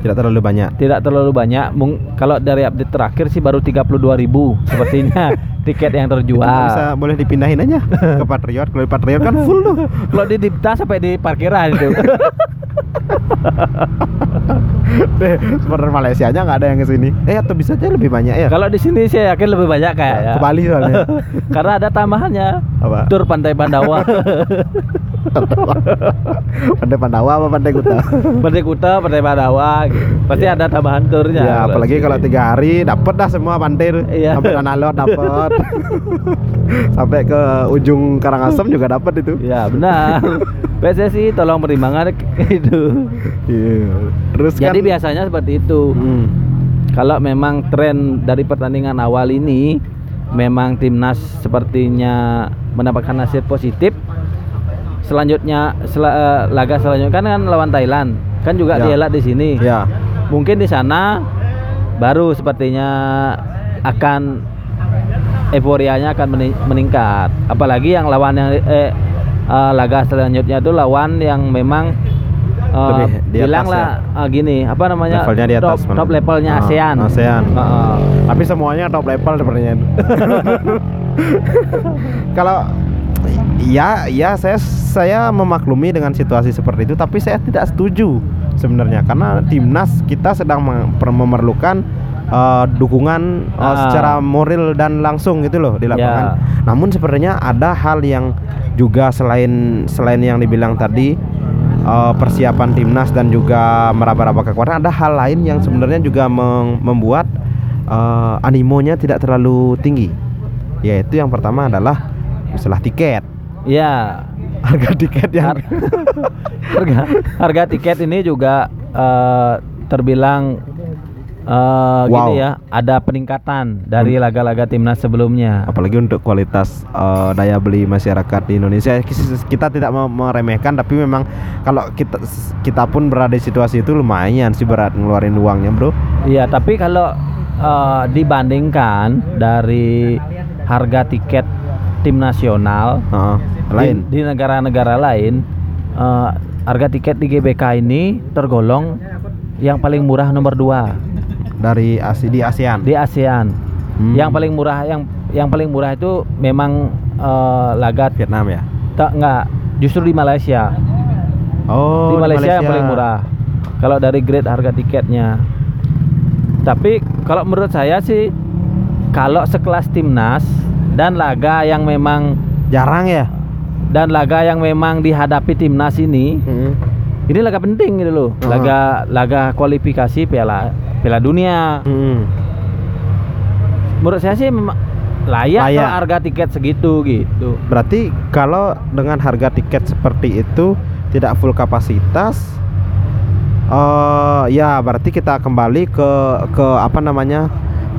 Tidak terlalu banyak. tidak terlalu banyak. Mung- kalau dari update terakhir sih baru 32.000 sepertinya tiket yang Itu terjual. bisa boleh dipindahin aja ke Patriot. Kalau di Patriot kan full tuh. Kalau di Dipta sampai di parkiran itu. Deh, supporter Malaysia aja nggak ada yang ke sini. Eh atau bisa aja lebih banyak ya? kalau di sini saya yakin lebih banyak kayak ya. Ke Bali soalnya. Karena ada tambahannya. Apa? Tur Pantai Pandawa. Pandai Pandawa apa Pandai Kuta? Pantai Kuta, Pantai Pandawa. gitu. Pasti ada tambahan turnya. ya, apalagi kalau tiga hari dapat dah semua pantai. Iya. Sampai Tanah Lot dapat. Sampai ke ujung Karangasem juga dapat itu. Ya benar. PSSI tolong pertimbangan itu. Iya. Terus Jadi kan biasanya seperti itu. Hmm. Kalau memang tren dari pertandingan awal ini memang timnas sepertinya mendapatkan hasil positif. Selanjutnya sela- eh, laga selanjutnya kan, kan lawan Thailand. Kan juga Ya. dihelat di sini. Ya. Mungkin di sana baru sepertinya akan euforianya akan meni- meningkat. Apalagi yang lawan yang eh, eh, laga selanjutnya itu lawan yang memang eh, Lebih di bilang atas lah eh, gini apa namanya Levelnya di atas top, mana? top levelnya Ah, ASEAN ASEAN. Heeh. Tapi semuanya top level sebenarnya. Kalau ya ya saya saya memaklumi dengan situasi seperti itu tapi saya tidak setuju sebenarnya karena timnas kita sedang memerlukan eh, dukungan Ah. secara moral dan langsung gitu loh di lapangan. Ya. Namun sebenarnya ada hal yang juga selain selain yang dibilang tadi eh, persiapan timnas dan juga meraba-raba kekuatan ada hal lain yang sebenarnya juga membuat eh, animonya tidak terlalu tinggi. Yaitu yang pertama adalah masalah tiket. ya Harga tiket yang Har- harga harga tiket ini juga eh, terbilang eh, Wow. gini ya ada peningkatan dari laga-laga timnas sebelumnya. Apalagi untuk kualitas eh, daya beli masyarakat di Indonesia. Kita tidak mau meremehkan tapi memang kalau kita kita pun berada di situasi itu lumayan sih berat ngeluarin uangnya bro. Iya, tapi kalau eh, dibandingkan dari harga tiket tim nasional Heeh, di- lain. di negara-negara lain, eh, harga tiket di GBK ini tergolong yang paling murah nomor dua dari Asi di ASEAN di ASEAN. Hmm. Yang paling murah yang yang paling murah itu memang eh, laga Vietnam ya tak enggak justru di Malaysia. oh di Malaysia, yang paling murah. Kalau dari grade harga tiketnya. Tapi kalau menurut saya sih kalau sekelas timnas dan laga yang memang jarang ya dan laga yang memang dihadapi timnas ini, Heeh. ini laga penting gitu loh. Oh. Laga laga kualifikasi Piala Piala Dunia. Heeh. Menurut saya sih memang layak, Layak. kalau harga tiket segitu gitu. Berarti kalau dengan harga tiket seperti itu tidak full kapasitas eh ya berarti kita kembali ke ke apa namanya?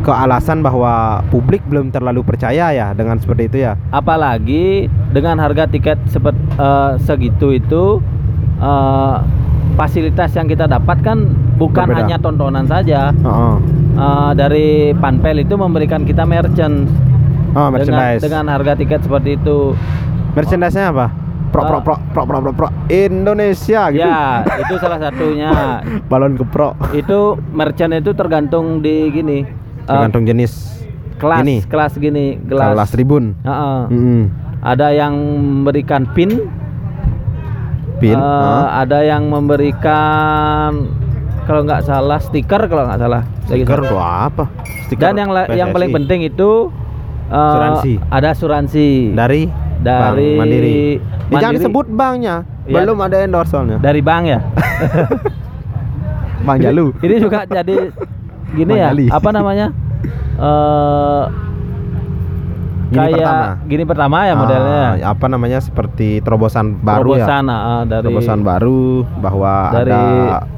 ke alasan bahwa publik belum terlalu percaya ya dengan seperti itu ya. Apalagi dengan harga tiket sepet, eh, segitu itu eh, fasilitas yang kita dapatkan bukan Berbeda. hanya tontonan saja. Heeh. Eh, dari Panpel itu memberikan kita merchant Oh, dengan, merchandise. dengan harga tiket seperti itu. Merchandise-nya apa? Pro pro pro pro pro pro, pro Indonesia gitu. Ya, itu salah satunya. Balon ke pro. itu merchant itu tergantung di gini. eh, Tergantung jenis kelas ini. kelas gini, gelas. Kelas tribun. Heeh. Mm-mm. Ada yang memberikan pin, Pin. Eh, Heeh. ada yang memberikan kalau nggak salah stiker kalau nggak salah. Stiker untuk apa? Stiker Dan yang la- yang PSSI. paling penting itu eh, Asuransi. Ada asuransi dari dari Bank Mandiri. Ya, jangan Mandiri. disebut banknya. Iya. Belum ada endorse soalnya. dari bank ya. Bang Jalu. Ini juga jadi gini Bang ya. Apa namanya? Eh Gini kayak pertama. gini pertama ya modelnya. Ah, apa namanya seperti terobosan baru ya. Terobosan, ah, dari Terobosan baru bahwa dari- ada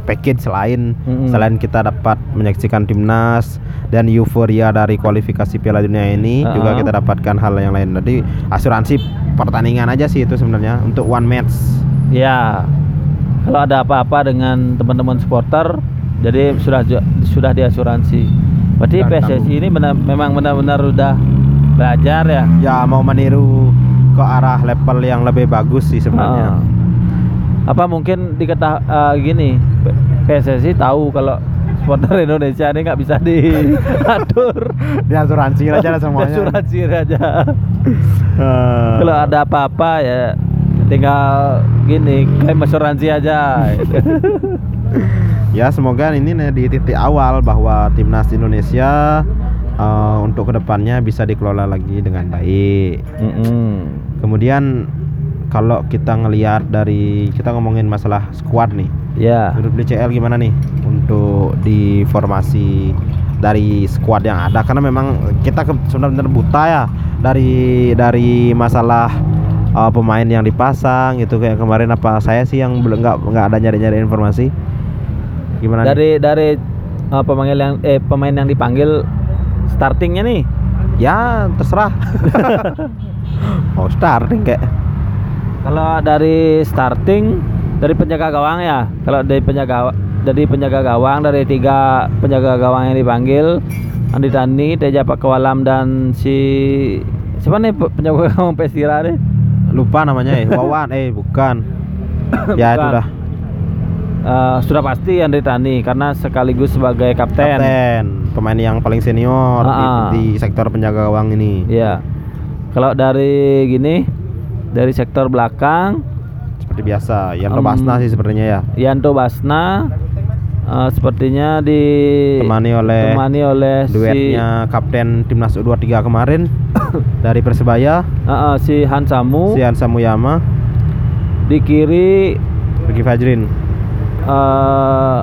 package selain Mm-mm. selain kita dapat menyaksikan timnas dan euforia dari kualifikasi Piala Dunia ini Ah. juga kita dapatkan hal yang lain. Jadi asuransi pertandingan aja sih itu sebenarnya untuk one match. Ya, kalau ada apa-apa dengan teman-teman supporter, jadi sudah sudah diasuransi. Berarti PSSI ini benar, memang benar-benar udah belajar ya. Ya mau meniru ke arah level yang lebih bagus sih sebenarnya. Ah. Apa mungkin diketah eh, gini, PSSI tahu kalau supporter Indonesia ini nggak bisa diatur. Di asuransi aja lah semuanya. Asuransi aja. Eh, Kalau ada apa-apa ya tinggal gini klaim asuransi aja. ya semoga ini nih di titik awal bahwa timnas Indonesia eh, untuk ke depannya bisa dikelola lagi dengan baik. Mm-mm. Kemudian kalau kita ngelihat dari kita ngomongin masalah squad nih, Ya. menurut DCL gimana nih untuk di formasi dari squad yang ada karena memang kita sebenarnya buta ya dari dari masalah uh, pemain yang dipasang gitu kayak kemarin apa saya sih yang belum nggak nggak ada nyari-nyari informasi gimana nih? dari dari uh, pemanggil yang eh pemain yang dipanggil startingnya nih. Ya terserah. Mau starting kayak. Kalau dari starting dari penjaga gawang ya. Kalau dari penjaga dari penjaga gawang dari tiga penjaga gawang yang dipanggil Andi Tani Teja Pakualam dan si siapa nih pe- penjaga gawang Persira nih? Lupa namanya eh. Wawan eh bukan. Ya itu Bukan. dah. Eh, sudah pasti Andri Tani karena sekaligus sebagai kapten. Kapten, pemain yang paling senior di, Ah, ah. di sektor penjaga gawang ini. Iya. Kalau dari gini dari sektor belakang Seperti biasa, Yanto Em, Basna sih sepertinya ya. Yanto Basna eh, sepertinya di Temani oleh temani oleh si duetnya kapten timnas U23 kemarin dari Persebaya, eh, eh, si Han Samu Sian Samuyama, di kiri Ricky Fajrin. eh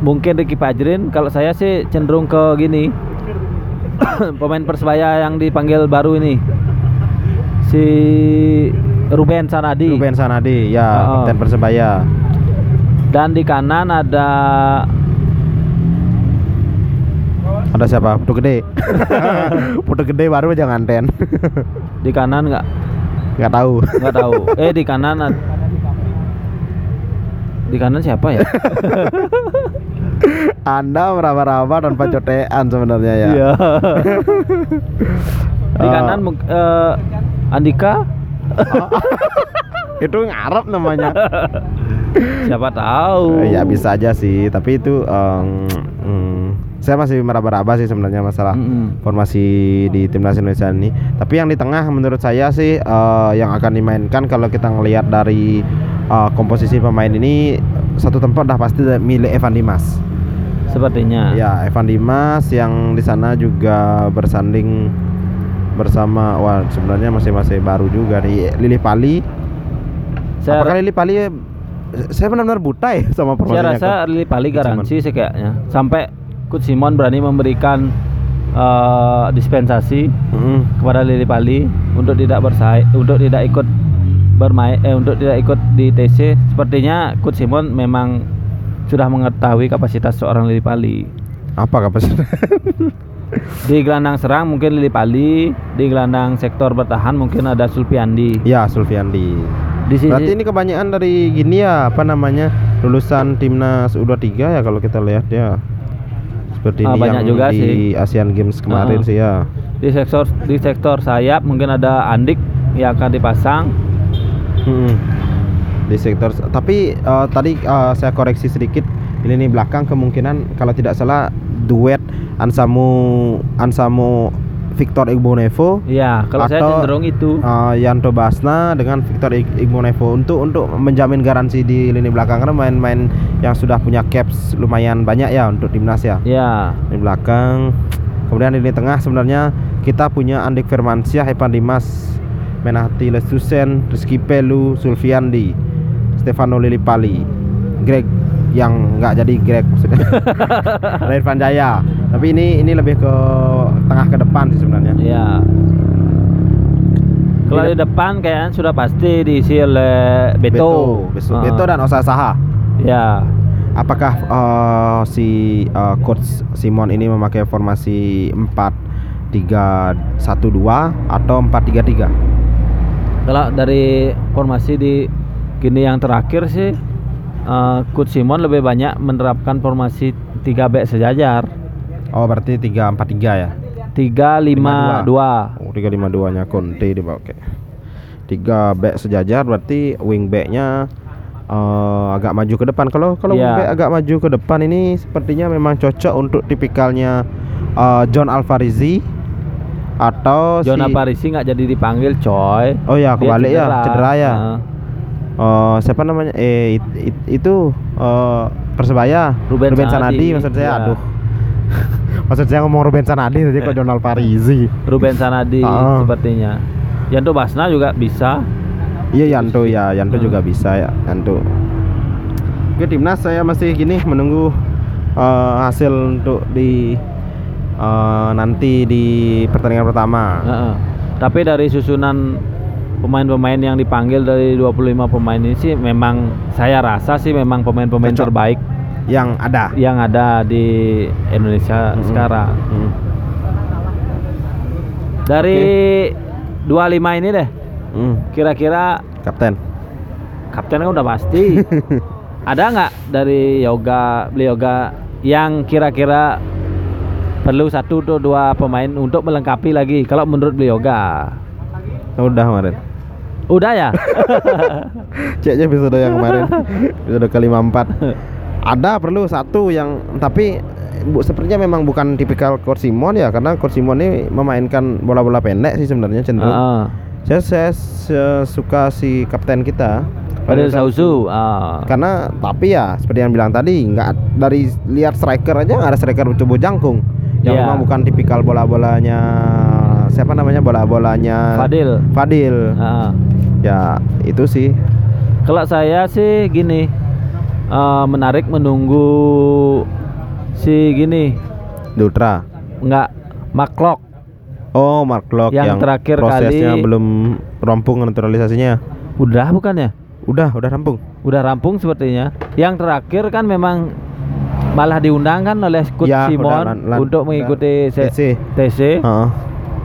mungkin Ricky Fajrin kalau saya sih cenderung ke gini pemain persebaya yang dipanggil baru ini si Ruben Sanadi Ruben Sanadi, ya Oh. kapten Persebaya. dan di kanan ada Ada siapa? Putu gede. Putu gede baru aja nganten. di kanan nggak Nggak tahu. nggak tahu eh di kanan di kanan siapa ya Anda meraba-raba tanpa cotean sebenarnya ya. Iya. di Ah. kanan eh, Andika Itu ngarep namanya. siapa tahu ya bisa aja sih, tapi itu em, mm, saya masih meraba-raba sih sebenarnya masalah Mm-mm. formasi di timnas Indonesia ini. Tapi yang di tengah menurut saya sih eh, yang akan dimainkan kalau kita ngelihat dari eh, komposisi pemain ini satu tempat dah pasti milik Evan Dimas. sepertinya Ya, Evan Dimas yang di sana juga bersanding bersama wah sebenarnya masih masih baru juga nih Lili Pali. saya Apakah Lili Pali saya benar-benar buta ya sama Saya formasinya? rasa Lili Pali garansi sih kayaknya. Sampai Coach Simon berani memberikan eh, dispensasi Mm-mm. kepada Lili Pali untuk tidak bersaing, untuk tidak ikut bermain, eh untuk tidak ikut di TC. Sepertinya Coach Simon memang sudah mengetahui kapasitas seorang Lili Pali. Apa kapasitas? Di gelandang serang mungkin Lili Pali, di gelandang sektor bertahan mungkin ada Sulpiandi. ya, Sulfiandi. Di sisi Berarti ini kebanyakan dari gini ya, apa namanya? lulusan timnas U23 ya kalau kita lihat ya. Seperti Ah, ini banyak yang juga di sih. Asian Games kemarin Ah. sih ya. di sektor di sektor sayap mungkin ada Andik yang akan dipasang. Mm-mm. Di sektor tapi eh, tadi eh, saya koreksi sedikit ini nih belakang kemungkinan kalau tidak salah duet Ansamu Ansamu Victor Igbonevo Iya, kalau saya Atau- cenderung itu. eh, Yanto Basna dengan Victor Ig- Igbonevo untuk untuk menjamin garansi di lini belakang. Karena main-main yang sudah punya caps lumayan banyak ya untuk timnas ya. Ya, di belakang. Kemudian di lini tengah sebenarnya kita punya Andik Firmansyah Evan Dimas Menahti Lestusen Rizky Pelu Sulfiandi Stefano Lilipali Greg yang nggak jadi Greg maksudnya. Irfan Jaya. Tapi ini ini lebih ke tengah ke depan sih sebenarnya. Ya. Kalau di depan kayaknya sudah pasti diisi oleh Beto. Beto, Ah, Beto dan Osa Saha Ya, apakah eh, si eh, coach Simon ini memakai formasi 4 3 1 2 atau 4 3 3 kalau dari formasi di gini yang terakhir sih eh, Coach Simon lebih banyak menerapkan formasi 3 back sejajar. Oh berarti 3 4 3 ya 3 5 2. Oh 3 5 2 nya Conte dipakai 3 back sejajar berarti wing backnya eh, agak maju ke depan kalau kalau Iya. wing back agak maju ke depan ini sepertinya memang cocok untuk tipikalnya eh, John Alvarizi atau Jona si Parisi nggak jadi dipanggil, coy. Oh ya kebalik ya cedera ya Heeh. Eh, siapa namanya eh it- it- itu eh, Persebaya Ruben Sanadi. maksud saya Iya. aduh maksud saya ngomong Ruben Sanadi tadi kok John Alvarizi Ruben Sanadi Ah. sepertinya. Yanto Basna juga bisa. Iya Yanto ya, Yanto Hmm. juga bisa ya, Yanto. Oke timnas saya masih gini menunggu eh, hasil untuk di eh, nanti di pertandingan pertama. Heeh. Tapi dari susunan pemain-pemain yang dipanggil dari 25 pemain ini sih memang saya rasa sih memang pemain-pemain Cocok. terbaik Yang ada. yang ada di Indonesia Mm-mm. sekarang. Mm. Dari 25 ini deh, Mm. kira-kira Kapten. kapten kan udah pasti. Ada nggak dari yoga beli yoga yang kira-kira perlu satu atau dua pemain untuk melengkapi lagi kalau menurut beli yoga? Udah kemarin. Udah ya? Ceknya episode yang kemarin episode ke 54 ada perlu satu yang tapi bu, sepertinya memang bukan tipikal Coach Simon ya karena Coach Simon ini memainkan bola-bola pendek sih sebenarnya cenderung Ah, saya, saya, saya suka si kapten kita Fadil Sausu. Ah. karena tapi ya seperti yang bilang tadi nggak dari lihat striker aja nggak ada striker coba jangkung yang Iya. memang bukan tipikal bola-bolanya siapa namanya bola-bolanya Fadil. Fadil Ah. Ya itu sih Kalau saya sih gini, eh, menarik menunggu si gini, Dutra nggak Maklok. oh Mark Locke Yang yang, terakhir prosesnya kali- belum rampung naturalisasinya Udah bukannya? udah udah rampung Udah rampung sepertinya. Yang terakhir kan memang malah diundang kan oleh Coach Ya, udah Simon lan- lan- untuk udah mengikuti TC. TC. Heeh.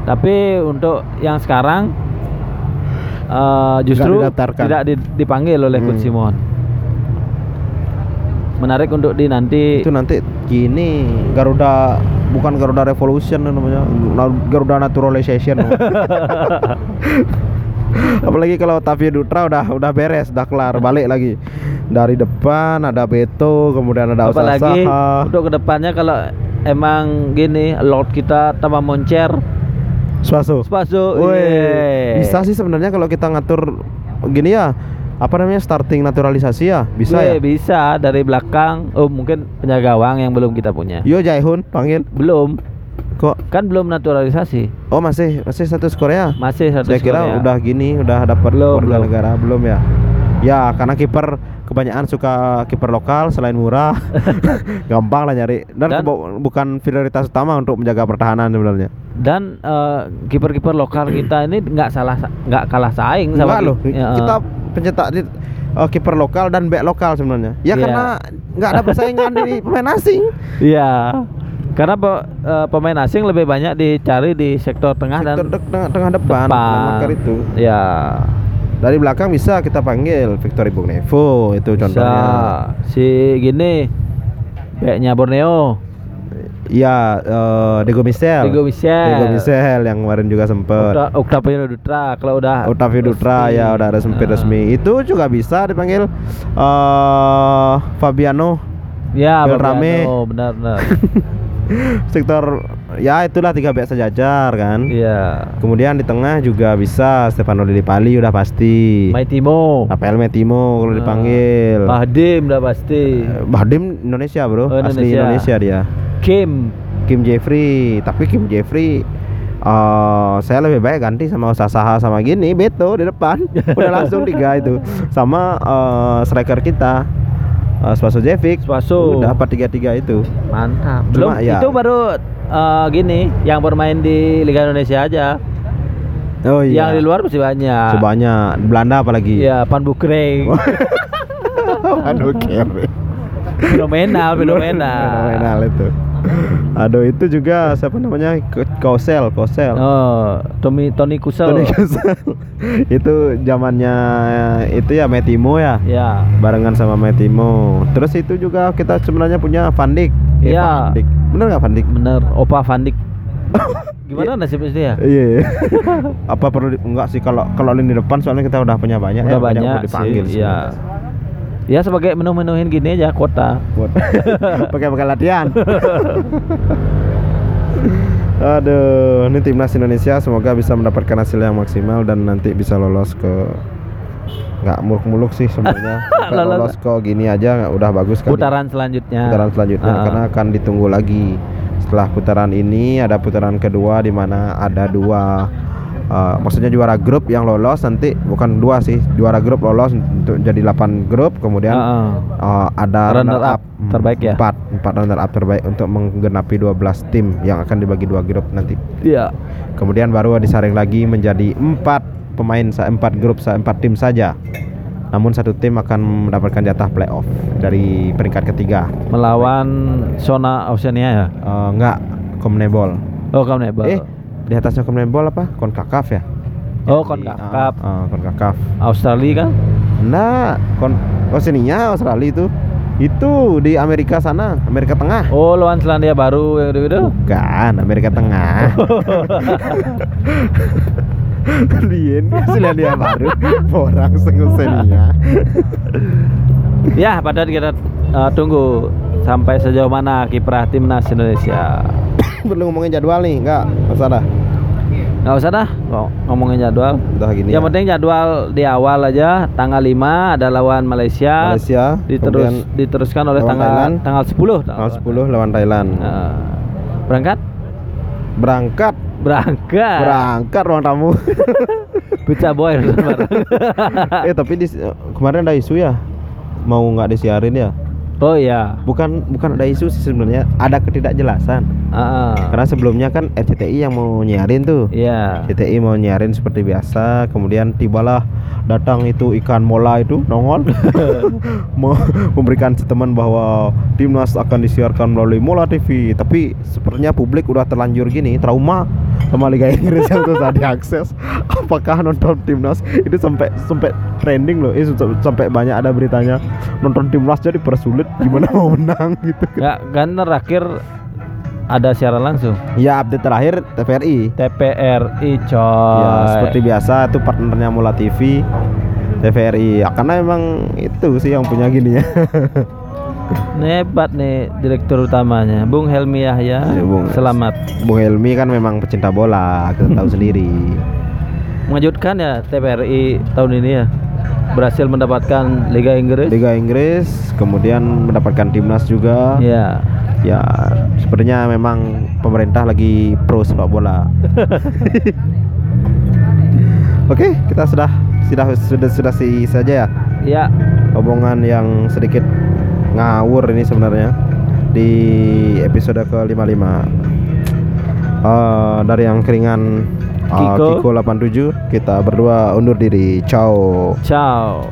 Tapi untuk yang sekarang eh, justru tidak di- dipanggil oleh Coach Hmm. Simon. Menarik untuk di nanti itu nanti gini Garuda bukan Garuda Revolution namanya. Na- Garuda Naturalization. Apalagi kalau Tavio Dutra udah udah beres udah kelar balik lagi. Dari depan ada Beto kemudian ada apalagi Usaha untuk ke depannya kalau emang gini Lord kita tambah moncer Suaso Spaso Woi, bisa sih sebenarnya kalau kita ngatur gini ya apa namanya starting naturalisasi ya? Bisa Weh, ya? bisa. Dari belakang oh mungkin penjaga gawang yang belum kita punya. Yo Jaihun panggil. Belum. Kok? Kan belum naturalisasi. Oh masih masih status Korea? Masih satu Saya kira Korea. udah gini, udah dapat warga negara belum ya? Ya, karena kiper kebanyakan suka kiper lokal selain murah, gampang lah nyari dan, Dan- bukan prioritas utama untuk menjaga pertahanan sebenarnya. dan eh, kiper-kiper lokal kita ini nggak salah nggak kalah saing sama Enggak loh, ya, kita pencetak di eh, kiper lokal dan back lokal sebenarnya. Ya Iya. karena nggak ada persaingan dari pemain asing. Iya. Karena pe- eh, pemain asing lebih banyak dicari di sektor tengah Sektor dan tengah, tengah depan, depan. itu. Ya. Dari belakang bisa kita panggil Victor Ibugnevo itu Bisa. contohnya. Si gini Backnya Borneo Iya, eh, Diego Michel. Diego Michel. Diego Michel yang kemarin juga sempet. Octa- Octavio Dutra kalau udah Octavio Dutra ya udah resmi Nah. resmi. Itu juga bisa dipanggil eh Fabiano Ya, Beltrame. Fabiano, benar benar. sektor ya itulah tiga back sejajar kan. Iya. Kemudian di tengah juga bisa Stefano Lillipali Pali udah pasti. Maitimo. Rafael Metimo kalau Nah. dipanggil. Bahdim udah pasti. Eh, Bahdim Indonesia bro, Oh, asli Indonesia. Indonesia dia. Kim. Kim Jeffrey, tapi Kim Jeffrey eh saya lebih baik ganti sama Sasaha sama gini Beto di depan udah langsung tiga itu sama eh, striker kita uh, Spaso Jevic Spaso. udah dapat tiga tiga itu Mantap. Belum Cuma ya- itu baru eh, gini yang bermain di Liga Indonesia aja. oh Yang di luar masih banyak. sebanyak Belanda apalagi Iya, Pan Bukreng. aduh fenomenal, fenomenal. fenomenal itu aduh itu juga siapa namanya Ko- Kosel Kosel Oh, Tommy Tony Kusel. Tony Kosel itu zamannya itu ya Metimo ya Ya. barengan sama Metimo. Terus itu juga kita sebenarnya punya Van Dijk. Eh, Iya. Dijk. Bener nggak Van Dijk? Bener, Opa Van Dijk. Gimana nasibnya dia? Iya. Apa perlu di- enggak sih kalau kalau lini depan soalnya kita udah punya banyak Udah ya, banyak, perlu dipanggil sih. Iya. Ya sebagai menu-menuhin gini aja kota. Buat pakai pakai latihan. Aduh, ini timnas Indonesia semoga bisa mendapatkan hasil yang maksimal dan nanti bisa lolos ke nggak muluk-muluk sih sebenarnya Lolos. ke gini aja nggak udah bagus kan Putaran selanjutnya. putaran selanjutnya Ah. karena akan ditunggu lagi setelah putaran ini ada putaran kedua di mana ada dua uh, maksudnya juara grup yang lolos nanti bukan dua sih juara grup lolos untuk jadi 8 grup kemudian Heeh. uh, ada Runner up Hmm, terbaik ya? empat empat runner up terbaik untuk menggenapi 12 tim yang akan dibagi dua grup nanti Iya. kemudian baru disaring lagi menjadi empat pemain empat grup empat tim saja namun satu tim akan mendapatkan jatah playoff dari peringkat ketiga Melawan Sona Oceania ya. Eh, enggak Comnebol. Oh, kamu nebel. Eh, di atasnya Comnebol apa? Concacaf ya? Oh, Jadi, Concacaf. ah, ah, Concacaf. Australia kan? Nah, kon oh sininya Australia itu. Itu di Amerika sana, Amerika Tengah. Oh, lawan Selandia Baru yang gitu. Bukan, Amerika Tengah. Dien Selandia Baru orang Sengusenia Ya, pada kita eh, tunggu sampai sejauh mana kiprah timnas Indonesia. Perlu ngomongin jadwal nih, enggak masalah. Nggak usah dah ngomongin jadwal. Udah gini Yang ya. penting jadwal di awal aja tanggal 5 ada lawan Malaysia. Malaysia, Diterus diteruskan oleh tanggal Thailand. tanggal 10. tanggal 10 lawan Thailand. Nah, berangkat? Berangkat, Berangkat. berangkat ruang tamu. Pizza boy eh tapi di, kemarin ada isu ya mau nggak disiarin ya? Oh iya. Bukan bukan ada isu sih sebenarnya, ada ketidakjelasan. Ah. Karena sebelumnya kan RCTI yang mau nyiarin tuh. Iya. RCTI mau nyiarin seperti biasa, kemudian tibalah datang itu ikan mola itu nongol mau memberikan statement bahwa timnas akan disiarkan melalui Mola TV. Tapi sepertinya publik udah terlanjur gini, trauma sama Liga Inggris yang susah diakses. Apakah nonton timnas itu sampai sampai trending loh, eh, sampai- sampai banyak ada beritanya nonton timnas jadi persulit gimana mau menang gitu. Enggak kan terakhir ada siaran langsung. Ya update terakhir TVRI. TPRI coy. Ya, seperti biasa itu partnernya Mula TV TVRI ya, karena emang itu sih yang punya gini ya Ini hebat nih direktur utamanya Bung Helmi Yahya. Ya, Bung. Selamat. Bung Helmi kan memang pecinta bola kita tahu sendiri Mengejutkan ya TPRI tahun ini ya. Berhasil mendapatkan Liga Inggris. Liga Inggris kemudian mendapatkan timnas juga Ya. ya sepertinya memang pemerintah lagi pro sepak bola Oke kita sudah sudah sudah sudah sih saja ya Ya. omongan yang sedikit ngawur ini sebenarnya di episode ke-55 Eh, dari yang keringan Kiko. Kiko 87 kita berdua undur diri ciao Ciao.